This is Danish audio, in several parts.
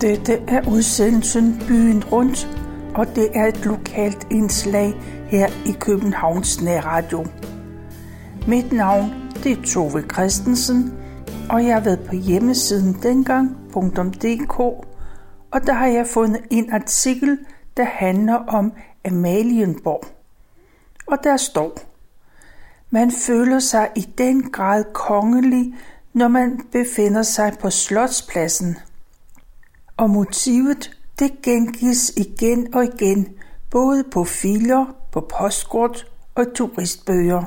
Dette er udsendelsen Byen Rundt, og det er et lokalt indslag her i Københavns Nærradio. Mit navn det er Tove Christensen, og jeg har været på hjemmesiden dengang.dk, og der har jeg fundet en artikel, der handler om Amalienborg. Og der står, man føler sig i den grad kongelig, når man befinder sig på Slotspladsen – og motivet det gengives igen og igen, både på filer, på postkort og turistbøger.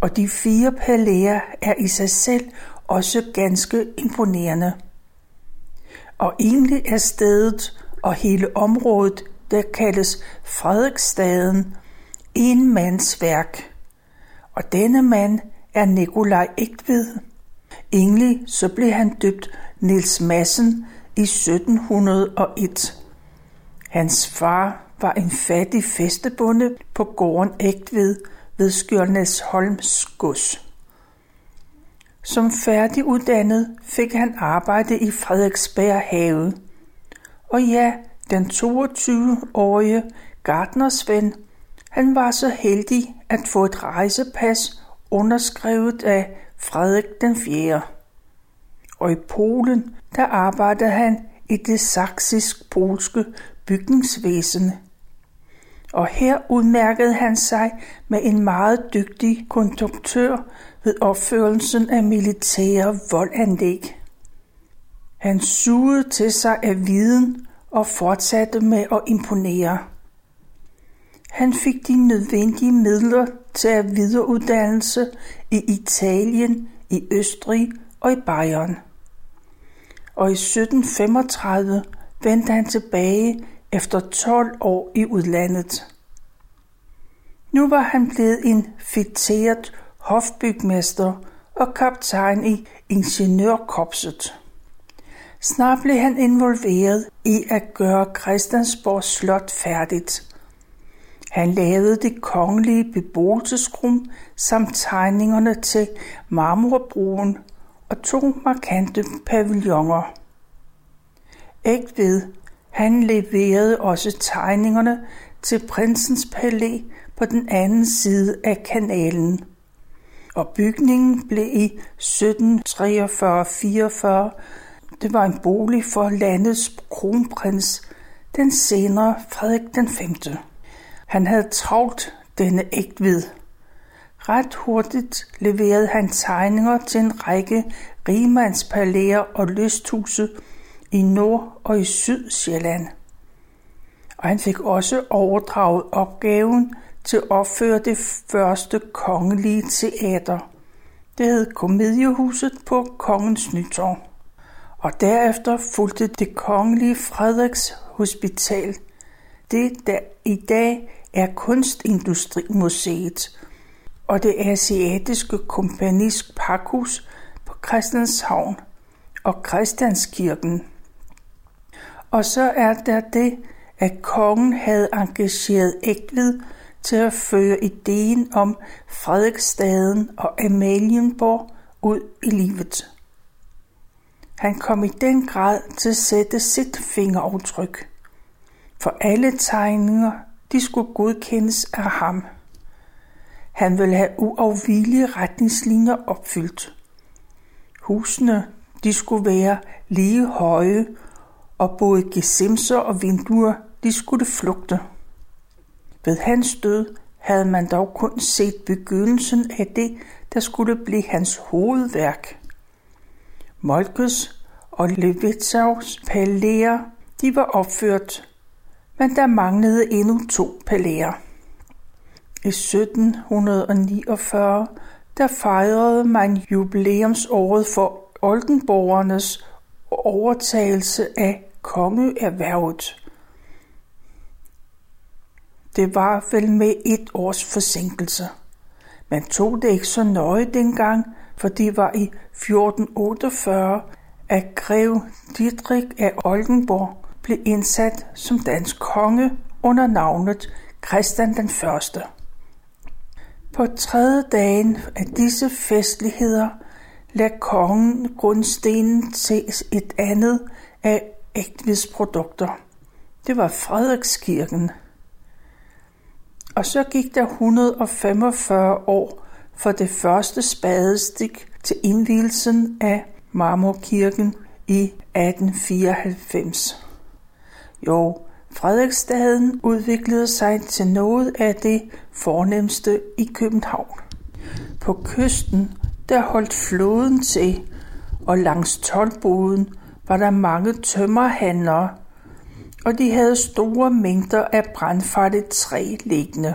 Og de fire palæer er i sig selv også ganske imponerende. Og egentlig er stedet og hele området, der kaldes Frederiksstaden, en mands værk. Og denne mand er Nikolaj Ægtved. Egentlig så blev han døbt Nils Massen i 1701. Hans far var en fattig festebonde på gården Ægtved ved Skjørnæsholms gods. Som færdiguddannet fik han arbejde i Frederiksberg have. Og ja, den 22-årige gardnersven, han var så heldig at få et rejsepas underskrevet af Frederik den 4. Og i Polen der arbejdede han i det saksisk-polske bygningsvæsen. Og her udmærkede han sig med en meget dygtig konduktør ved opførelsen af militære voldanlæg. Han sugede til sig af viden og fortsatte med at imponere. Han fik de nødvendige midler til at videreuddannelse i Italien, i Østrig og i Bayern og i 1735 vendte han tilbage efter 12 år i udlandet. Nu var han blevet en fitteret hofbygmester og kaptajn i ingeniørkorpset. Snart blev han involveret i at gøre Christiansborg Slot færdigt. Han lavede det kongelige beboelsesrum samt tegningerne til marmorbroen og to markante pavilloner. Ægved, han leverede også tegningerne til prinsens palæ på den anden side af kanalen. Og bygningen blev i 1743-44 det var en bolig for landets kronprins, den senere Frederik den 5. Han havde travlt denne ægtved. Ret hurtigt leverede han tegninger til en række rigmandspalæer og lysthuse i Nord- og i Sydsjælland. Og han fik også overdraget opgaven til at opføre det første kongelige teater. Det hed Komediehuset på Kongens Nytorv. Og derefter fulgte det kongelige Frederiks Hospital, det der i dag er Kunstindustrimuseet, og det asiatiske kompanis pakhus på Christianshavn og Christianskirken. Og så er der det, at kongen havde engageret Ægtved til at føre ideen om Frederiksstaden og Amalienborg ud i livet. Han kom i den grad til at sætte sit fingeraftryk, for alle tegninger de skulle godkendes af ham. Han ville have uafvigelige retningslinjer opfyldt. Husene de skulle være lige høje, og både gesimser og vinduer de skulle flugte. Ved hans død havde man dog kun set begyndelsen af det, der skulle blive hans hovedværk. Molkes og Levitsaus palæer, de var opført, men der manglede endnu to palæer. I 1749 der fejrede man jubilæumsåret for Oldenborgernes overtagelse af kongeerhvervet. Det var vel med et års forsinkelse. Man tog det ikke så nøje dengang, for det var i 1448, at grev Didrik af Oldenborg blev indsat som dansk konge under navnet Christian den Første. På tredje dagen af disse festligheder lagde kongen grundstenen til et andet af ægtvedsprodukter. Det var Frederikskirken. Og så gik der 145 år for det første spadestik til indvielsen af Marmorkirken i 1894. Jo, Frederiksstaden udviklede sig til noget af det fornemmeste i København. På kysten, der holdt floden til, og langs tolvboden var der mange tømmerhandlere, og de havde store mængder af brandfarligt træ liggende.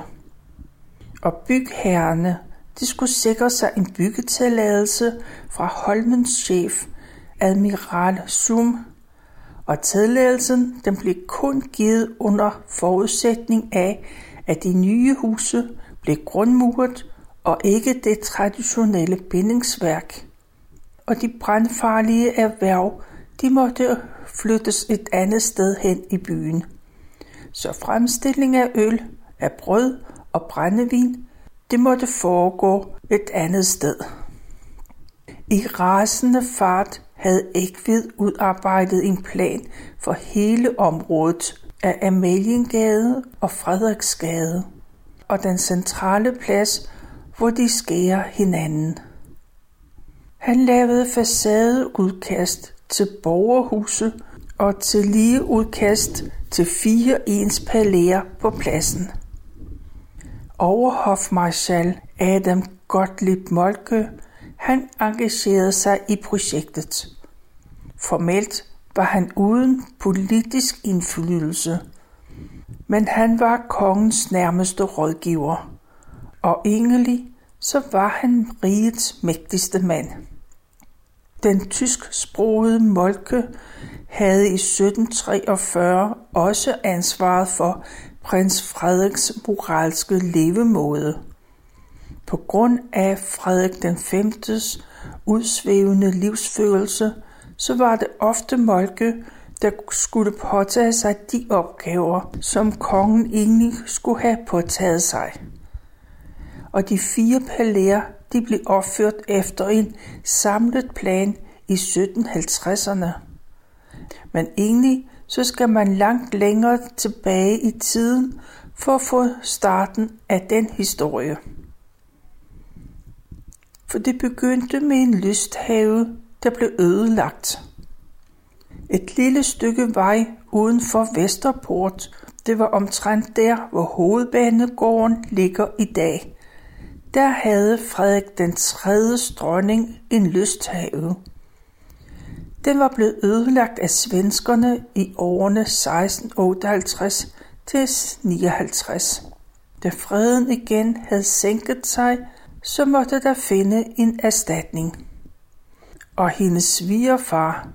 Og bygherrerne, de skulle sikre sig en byggetilladelse fra Holmens chef, admiral Sum, og tilladelsen den blev kun givet under forudsætning af, at de nye huse blev grundmuret og ikke det traditionelle bindingsværk. Og de brandfarlige erhverv, de måtte flyttes et andet sted hen i byen. Så fremstilling af øl, af brød og brændevin, det måtte foregå et andet sted. I rasende fart havde Ekvid udarbejdet en plan for hele området af Amaliengade og Frederiksgade og den centrale plads, hvor de skærer hinanden. Han lavede facadeudkast til borgerhuse og til lige udkast til fire ens palæer på pladsen. Overhofmarschall Adam Gottlieb Molke han engagerede sig i projektet. Formelt var han uden politisk indflydelse, men han var kongens nærmeste rådgiver, og egentlig så var han rigets mægtigste mand. Den tysksprogede Molke havde i 1743 også ansvaret for prins Frederiks moralske levemåde. På grund af Frederik den 5. udsvævende livsfølelse, så var det ofte Molke, der skulle påtage sig de opgaver, som kongen egentlig skulle have påtaget sig. Og de fire palæer, de blev opført efter en samlet plan i 1750'erne. Men egentlig så skal man langt længere tilbage i tiden for at få starten af den historie for det begyndte med en lysthave, der blev ødelagt. Et lille stykke vej uden for Vesterport, det var omtrent der, hvor hovedbanegården ligger i dag. Der havde Frederik den 3. dronning en lysthave. Den var blevet ødelagt af svenskerne i årene 1658 til 59. Da freden igen havde sænket sig, så måtte der finde en erstatning. Og hendes svigerfar,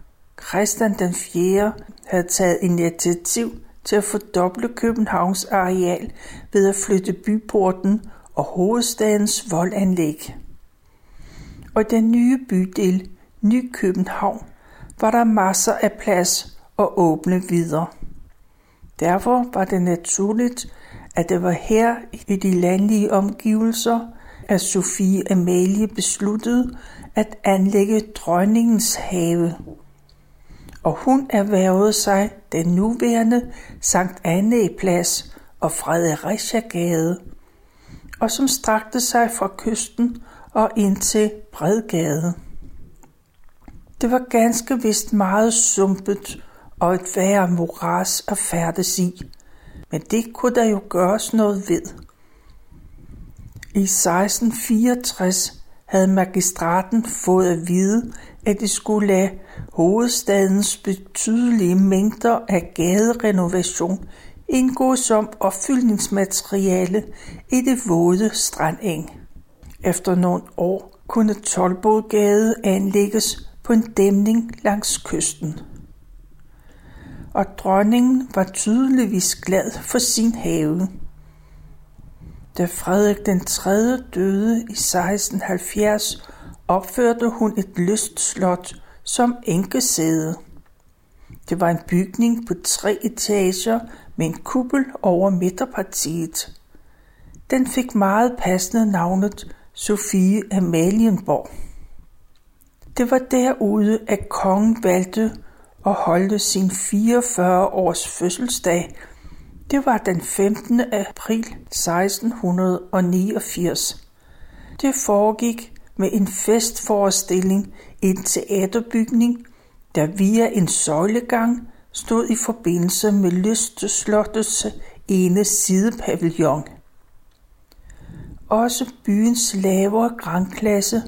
Christian den 4., havde taget initiativ til at fordoble Københavns areal ved at flytte byporten og hovedstadens voldanlæg. Og den nye bydel, Ny København, var der masser af plads og åbne videre. Derfor var det naturligt, at det var her i de landlige omgivelser, at Sofie Amalie besluttede at anlægge dronningens have. Og hun erhvervede sig den nuværende Sankt Anne Plads og Fredericia-gade, og som strakte sig fra kysten og ind til Bredgade. Det var ganske vist meget sumpet og et værre moras at færdes i, men det kunne der jo gøres noget ved. I 1664 havde magistraten fået at vide, at de skulle lade hovedstadens betydelige mængder af gaderenovation indgå som opfyldningsmateriale i det våde strandeng. Efter nogle år kunne Tolbodgade anlægges på en dæmning langs kysten. Og dronningen var tydeligvis glad for sin have. Da Frederik den 3. døde i 1670, opførte hun et lystslot som enkesæde. Det var en bygning på tre etager med en kuppel over midterpartiet. Den fik meget passende navnet Sofie Amalienborg. Det var derude, at kongen valgte at holdte sin 44 års fødselsdag. Det var den 15. april 1689. Det foregik med en festforestilling i en teaterbygning, der via en søjlegang stod i forbindelse med Lysteslottets ene sidepavillon. Også byens lavere grandklasse,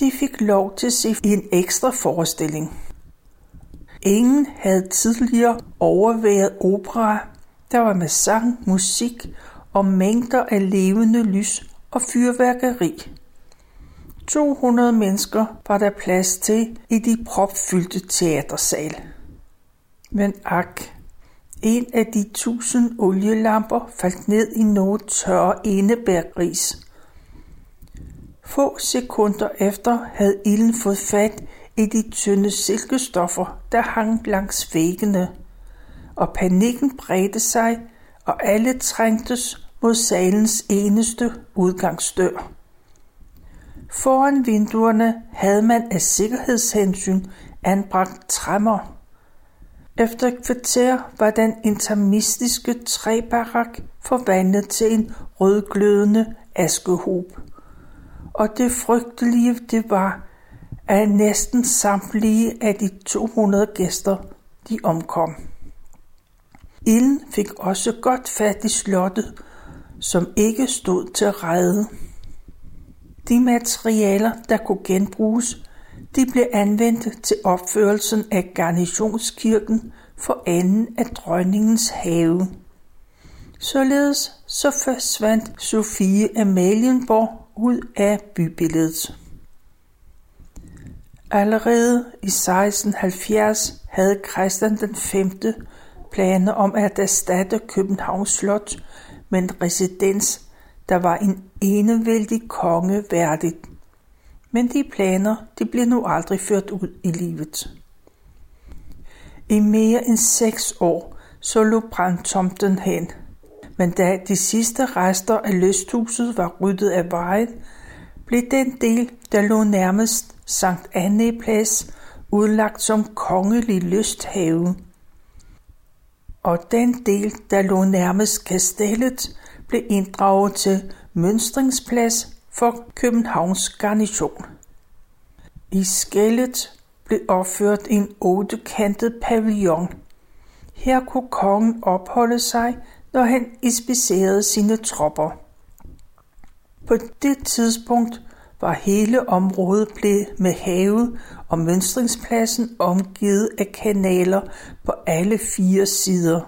de fik lov til at se en ekstra forestilling. Ingen havde tidligere overværet opera, der var med sang, musik og mængder af levende lys og fyrværkeri. 200 mennesker var der plads til i de propfyldte teatersal. Men ak, en af de tusind olielamper faldt ned i noget tørre enebærgris. Få sekunder efter havde ilden fået fat i de tynde silkestoffer, der hang langs væggene, og panikken bredte sig, og alle trængtes mod salens eneste udgangsdør. Foran vinduerne havde man af sikkerhedshensyn anbragt træmmer. Efter et kvarter var den intermistiske træbarak forvandlet til en rødglødende askehob. Og det frygtelige det var, at næsten samtlige af de 200 gæster de omkom. Ilden fik også godt fat i slottet, som ikke stod til redde. De materialer, der kunne genbruges, de blev anvendt til opførelsen af garnisonskirken for anden af dronningens have. Således så forsvandt Sofie Amalienborg ud af bybilledet. Allerede i 1670 havde Christian den 5 planer om at erstatte Københavns Slot med en residens, der var en enevældig konge værdigt. Men de planer de blev nu aldrig ført ud i livet. I mere end seks år så lå brandtomten hen, men da de sidste rester af lysthuset var ryddet af vejen, blev den del, der lå nærmest Sankt Anne Plads, udlagt som kongelig lysthave. Og den del, der lå nærmest kastellet, blev inddraget til mønstringsplads for Københavns garnison. I skællet blev opført en ottekantet pavillon. Her kunne kongen opholde sig, når han inspicerede sine tropper. På det tidspunkt var hele området blev med havet og mønstringspladsen omgivet af kanaler på alle fire sider.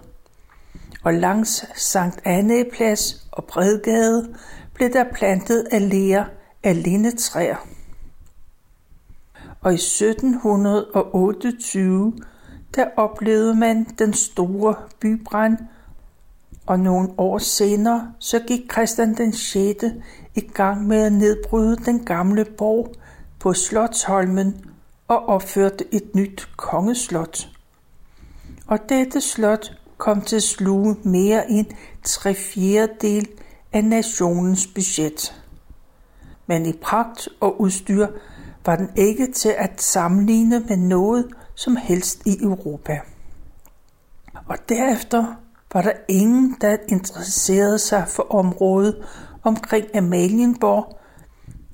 Og langs Sankt Anne Plads og Bredgade blev der plantet alléer af lindetræer. Og i 1728 der oplevede man den store bybrand, og nogle år senere så gik Christian den 6 i gang med at nedbryde den gamle borg på Slotsholmen og opførte et nyt kongeslot. Og dette slot kom til at sluge mere end tre fjerdedel af nationens budget. Men i pragt og udstyr var den ikke til at sammenligne med noget som helst i Europa. Og derefter var der ingen, der interesserede sig for området omkring Amalienborg.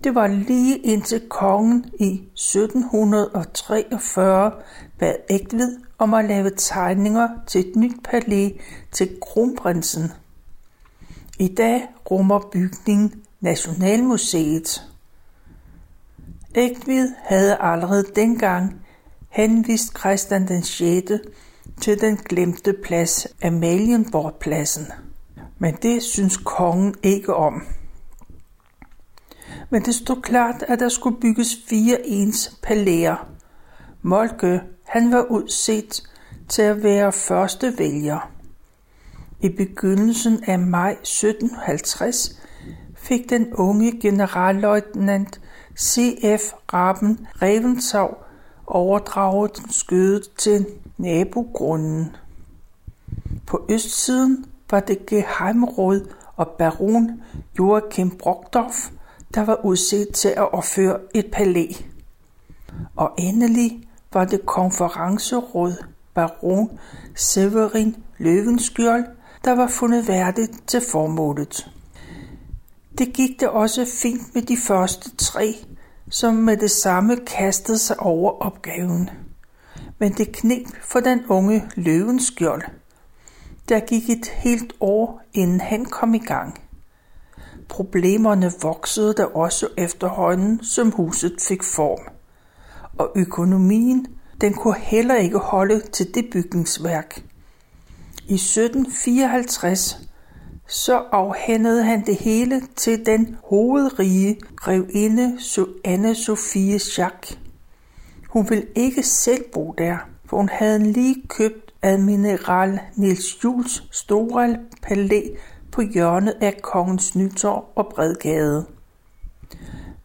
Det var lige indtil kongen i 1743 bad Ægtved om at lave tegninger til et nyt palæ til kronprinsen. I dag rummer bygningen Nationalmuseet. Ægtved havde allerede dengang henvist Christian den 6. til den glemte plads Amalienborgpladsen. Men det synes kongen ikke om. Men det stod klart, at der skulle bygges fire ens palæer. Molke, han var udset til at være første vælger. I begyndelsen af maj 1750 fik den unge generalløjtnant C.F. Raben Reventau overdraget skødet til nabogrunden. På østsiden var det Geheimråd og baron Joachim Brockdorf, der var udset til at opføre et palæ. Og endelig var det konferenceråd baron Severin Løvenskjold, der var fundet værdigt til formålet. Det gik det også fint med de første tre, som med det samme kastede sig over opgaven. Men det knep for den unge løvenskjold. Der gik et helt år, inden han kom i gang. Problemerne voksede der også efterhånden, som huset fik form. Og økonomien, den kunne heller ikke holde til det bygningsværk. I 1754 så afhændede han det hele til den hovedrige grevinde Anne Sofie Jacques. Hun ville ikke selv bo der, for hun havde lige købt admiral Niels Jules store palæ på hjørnet af Kongens Nytorv og Bredgade.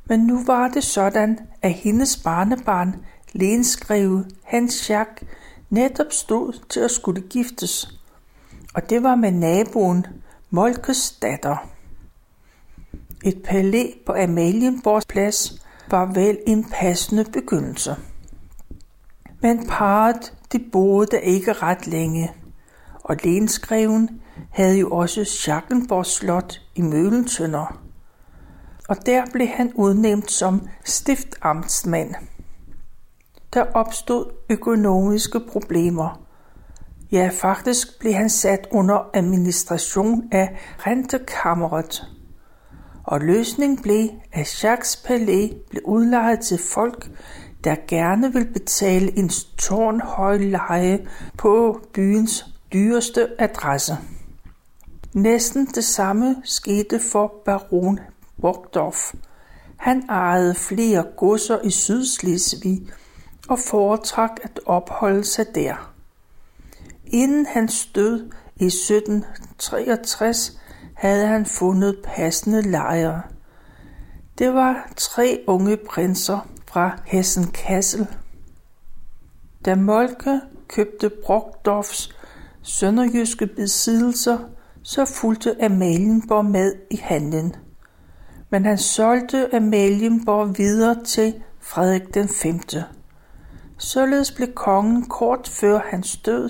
Men nu var det sådan, at hendes barnebarn, Lensgreve Hans Schack, netop stod til at skulle giftes. Og det var med naboen, Molkes datter. Et palæ på Amalienborgs plads var vel en passende begyndelse. Men parret, de boede der ikke ret længe, og lensgreven havde jo også Schackenborg Slot i Mølentønder. Og der blev han udnævnt som stiftamtsmand. Der opstod økonomiske problemer, Ja, faktisk blev han sat under administration af rentekammeret. Og løsningen blev, at Jacques Palæ blev udlejet til folk, der gerne vil betale en tårnhøj leje på byens dyreste adresse. Næsten det samme skete for baron Bogdorf. Han ejede flere godser i Sydslesvig og foretrak at opholde sig der. Inden han død i 1763 havde han fundet passende lejre. Det var tre unge prinser fra Hessen Kassel. Da Molke købte Brockdorfs sønderjyske besiddelser, så fulgte Amalienborg med i handlen. Men han solgte Amalienborg videre til Frederik den 5. Således blev kongen kort før hans død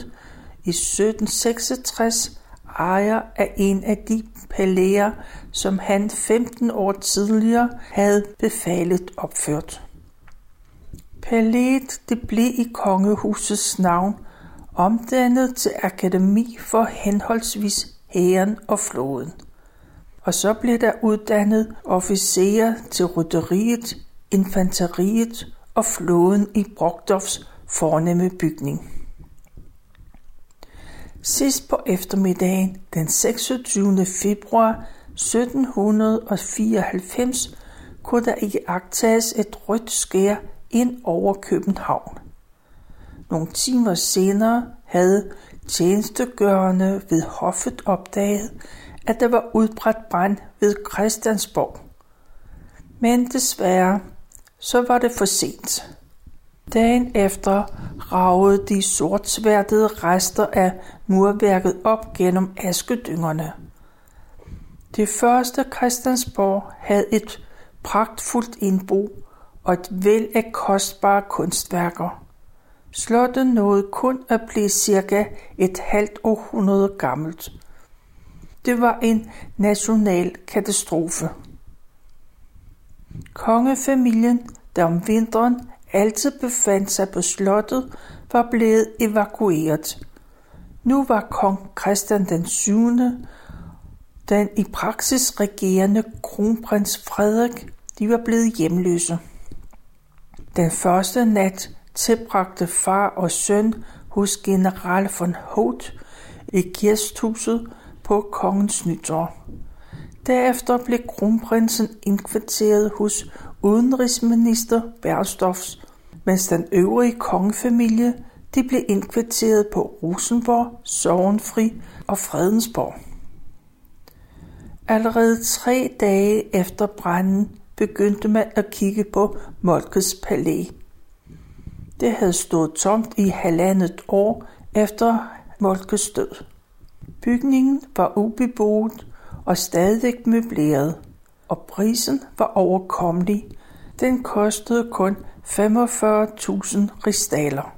i 1766 ejer af en af de palæer, som han 15 år tidligere havde befalet opført. Palæet det blev i kongehusets navn omdannet til akademi for henholdsvis hæren og floden. Og så blev der uddannet officerer til rytteriet, infanteriet og flåden i Brogdorfs fornemme bygning. Sidst på eftermiddagen den 26. februar 1794 kunne der ikke agtages et rødt skær ind over København. Nogle timer senere havde tjenestegørende ved hoffet opdaget, at der var udbredt brand ved Christiansborg. Men desværre, så var det for sent. Dagen efter ragede de sortsværtede rester af murværket op gennem askedyngerne. Det første Christiansborg havde et pragtfuldt indbo og et væld af kostbare kunstværker. Slottet nåede kun at blive cirka et halvt århundrede gammelt. Det var en national katastrofe. Kongefamilien, der om vinteren altid befandt sig på slottet, var blevet evakueret. Nu var kong Christian den 7. den i praksis regerende kronprins Frederik, de var blevet hjemløse. Den første nat tilbragte far og søn hos general von Hoth i kirsthuset på kongens nytår. Derefter blev kronprinsen indkvarteret hos udenrigsminister Bernstorffs, mens den øvrige kongefamilie de blev indkvarteret på Rosenborg, Sovenfri og Fredensborg. Allerede tre dage efter branden begyndte man at kigge på Molkes palæ. Det havde stået tomt i halvandet år efter Molkes død. Bygningen var ubeboet og stadig møbleret, og prisen var overkommelig, Den kostede kun 45.000 ristaler.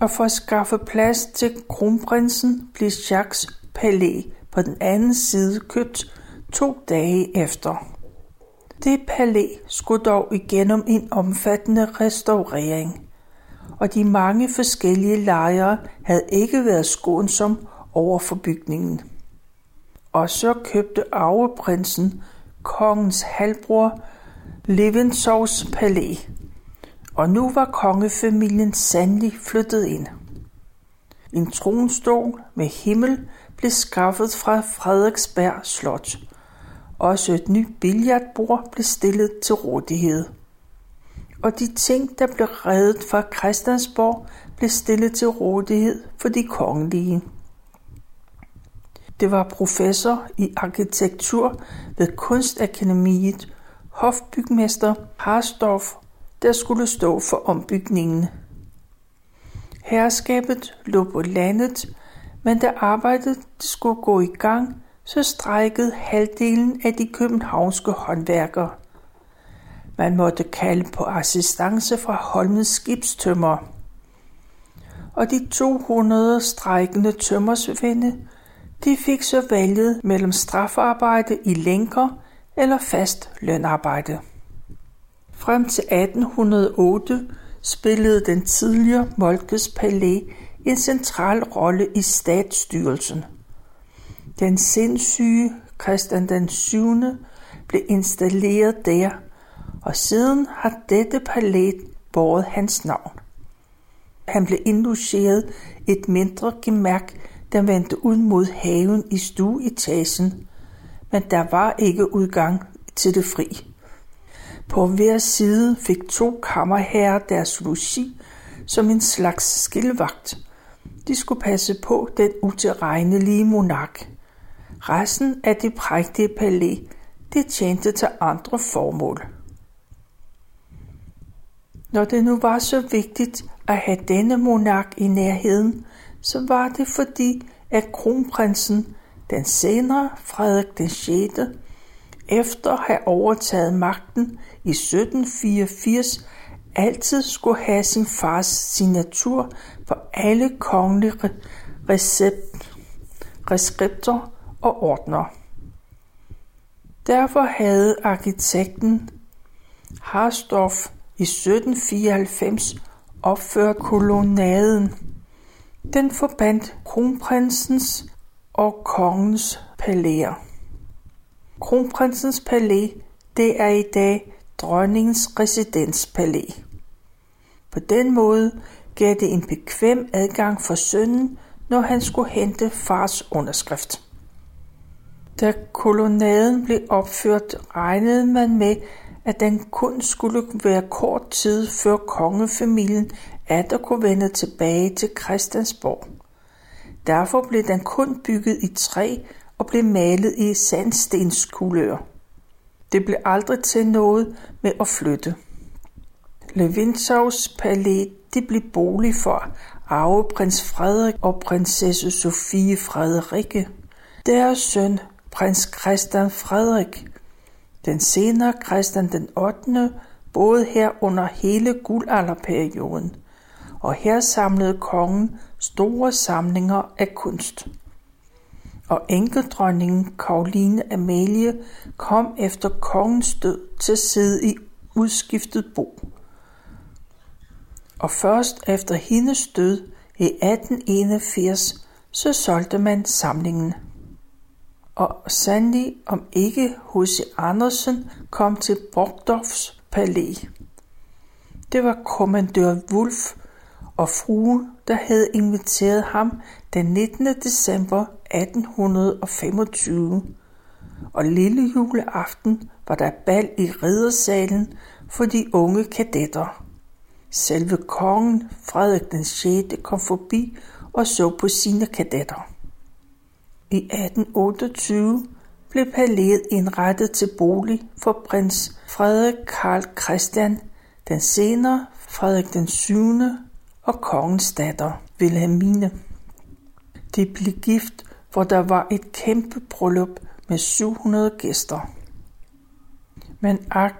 Og for at skaffe plads til kronprinsen blev Jacques palæ på den anden side købt to dage efter. Det palæ skulle dog igennem en omfattende restaurering, og de mange forskellige lejre havde ikke været skånsom over for bygningen. Og så købte arveprinsen kongens halvbror Levensovs palæ, og nu var kongefamilien sandelig flyttet ind. En tronstol med himmel blev skaffet fra Frederiksberg Slot. Også et nyt billardbord blev stillet til rådighed. Og de ting, der blev reddet fra Christiansborg, blev stillet til rådighed for de kongelige. Det var professor i arkitektur ved Kunstakademiet, hofbygmester Harsdorff, der skulle stå for ombygningen. Herskabet lå på landet, men da arbejdet skulle gå i gang, så strækkede halvdelen af de københavnske håndværkere. Man måtte kalde på assistance fra Holmens skibstømmer. Og de 200 strækkende tømmersvende, de fik så valget mellem strafarbejde i lænker eller fast lønarbejde. Frem til 1808 spillede den tidligere Molkes Palæ en central rolle i statsstyrelsen. Den sindssyge Christian den 7. blev installeret der, og siden har dette palæ båret hans navn. Han blev indlogeret et mindre gemærk, der vendte ud mod haven i stueetagen, men der var ikke udgang til det fri. På hver side fik to kammerherrer deres logi som en slags skilvagt. De skulle passe på den utilregnelige monark. Resten af det prægtige palæ, det tjente til andre formål. Når det nu var så vigtigt at have denne monark i nærheden, så var det fordi, at kronprinsen, den senere Frederik den 6., efter at have overtaget magten i 1784, altid skulle have sin fars signatur på alle kongelige recept, reskripter og ordner. Derfor havde arkitekten Harsdorff i 1794 opført kolonaden. Den forbandt kronprinsens og kongens palæer. Kronprinsens palæ, det er i dag dronningens residenspalæ. På den måde gav det en bekvem adgang for sønnen, når han skulle hente fars underskrift. Da kolonaden blev opført, regnede man med, at den kun skulle være kort tid før kongefamilien der kunne vende tilbage til Christiansborg. Derfor blev den kun bygget i træ og blev malet i sandstenskulør. Det blev aldrig til noget med at flytte. Levinsaus palæ det blev bolig for arveprins Frederik og prinsesse Sofie Frederikke. Deres søn, prins Christian Frederik, den senere Christian den 8. boede her under hele guldalderperioden, og her samlede kongen store samlinger af kunst og enkedronningen Karoline Amalie kom efter kongens død til at sidde i udskiftet bo. Og først efter hendes død i 1881, så solgte man samlingen. Og sandelig om ikke H.C. Andersen kom til Brogdorfs palæ. Det var kommandør Wolf og frue, der havde inviteret ham den 19. december 1825, og lille juleaften var der bal i riddersalen for de unge kadetter. Selve kongen, Frederik den 6., kom forbi og så på sine kadetter. I 1828 blev palæet indrettet til bolig for prins Frederik Karl Christian, den senere Frederik den 7. og kongens datter Wilhelmine. De blev gift hvor der var et kæmpe bryllup med 700 gæster. Men ak,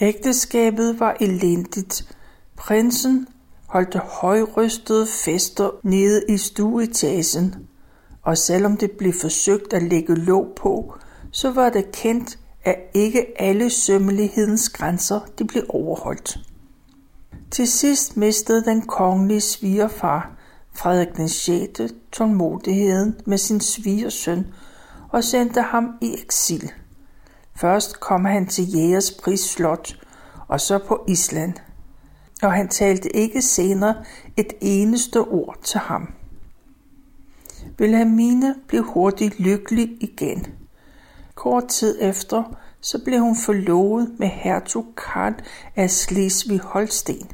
Ægteskabet var elendigt. Prinsen holdte højrystede fester nede i stueetagen, og selvom det blev forsøgt at lægge låg på, så var det kendt, at ikke alle sømmelighedens grænser de blev overholdt. Til sidst mistede den kongelige svigerfar, Frederik den 6. tålmodigheden med sin svigersøn og sendte ham i eksil. Først kom han til Jægerspris Slot og så på Island, og han talte ikke senere et eneste ord til ham. Wilhelmine blev hurtigt lykkelig igen. Kort tid efter så blev hun forlovet med hertug Karl af Slesvig-Holsten.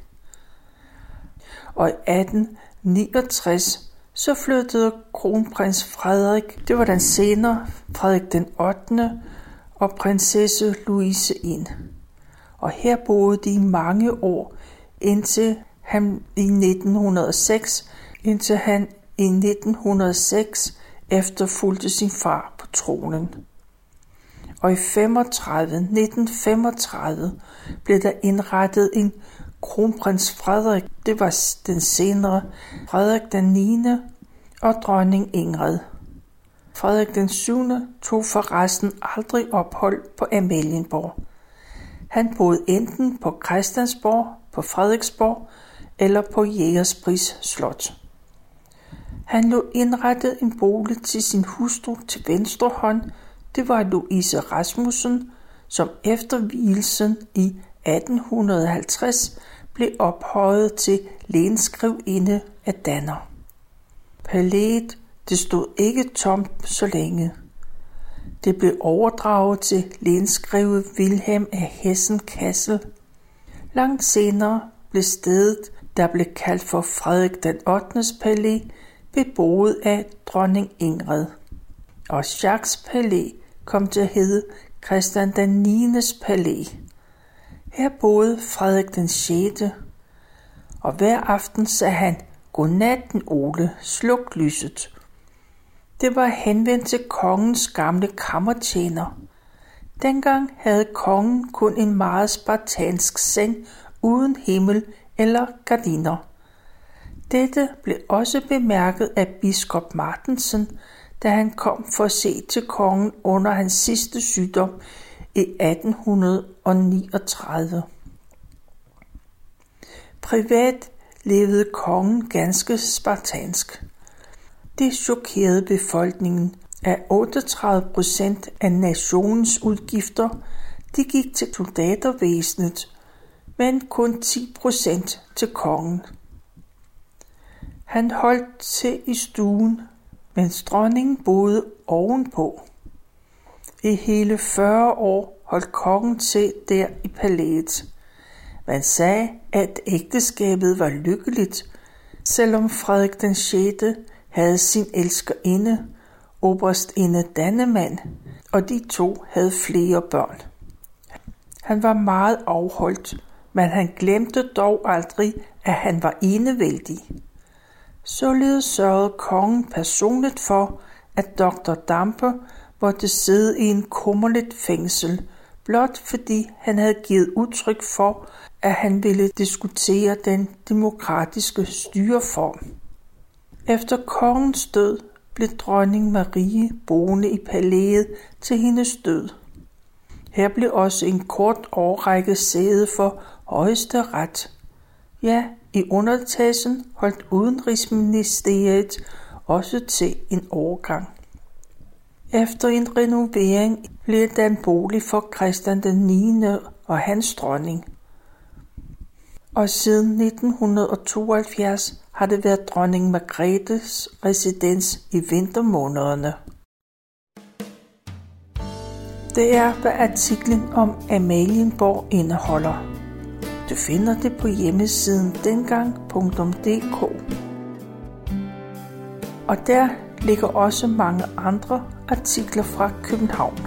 Og i 1869 så flyttede kronprins Frederik, det var den senere Frederik den 8. og prinsesse Louise ind. Og her boede de i mange år, indtil han i 1906, indtil han i 1906 efterfulgte sin far på tronen. Og i 35, 1935 blev der indrettet en kronprins Frederik, det var den senere Frederik den 9. og dronning Ingrid. Frederik den 7. tog forresten aldrig ophold på Amalienborg. Han boede enten på Christiansborg, på Frederiksborg eller på Jægerspris Slot. Han lå indrettet en bolig til sin hustru til venstre hånd. Det var Louise Rasmussen, som efter vielsen i 1850 blev ophøjet til lenskrivinde af Danner. Palæet det stod ikke tomt så længe. Det blev overdraget til lenskrive Wilhelm af Hessen Kassel. Langt senere blev stedet, der blev kaldt for Frederik den 8. palæ, beboet af dronning Ingrid. Og Jacques palæ kom til at hedde Christian den 9. palæ. Her boede Frederik den 6. Og hver aften sagde han, Godnatten, Ole, sluk lyset. Det var henvendt til kongens gamle kammertjener. Dengang havde kongen kun en meget spartansk seng uden himmel eller gardiner. Dette blev også bemærket af biskop Martensen, da han kom for at se til kongen under hans sidste sygdom i 1839. Privat levede kongen ganske spartansk. Det chokerede befolkningen, at 38 procent af nationens udgifter de gik til soldatervæsenet, men kun 10 procent til kongen. Han holdt til i stuen, mens dronningen boede ovenpå. I hele 40 år holdt kongen til der i palæet. Man sagde, at ægteskabet var lykkeligt, selvom Frederik den 6. havde sin elskerinde, oberstinde Dannemann, og de to havde flere børn. Han var meget afholdt, men han glemte dog aldrig, at han var enevældig. Således sørgede kongen personligt for, at dr. Dampe måtte sidde i en kummerligt fængsel, blot fordi han havde givet udtryk for, at han ville diskutere den demokratiske styreform. Efter kongens død blev dronning Marie boende i palæet til hendes død. Her blev også en kort årrække sæde for højeste ret. Ja, i underetagen holdt udenrigsministeriet også til en overgang. Efter en renovering blev den en bolig for Christian den 9. og hans dronning. Og siden 1972 har det været dronning Margrethes residens i vintermånederne. Det er, hvad artiklen om Amalienborg indeholder. Du finder det på hjemmesiden dengang.dk. Og der ligger også mange andre artikler fra København.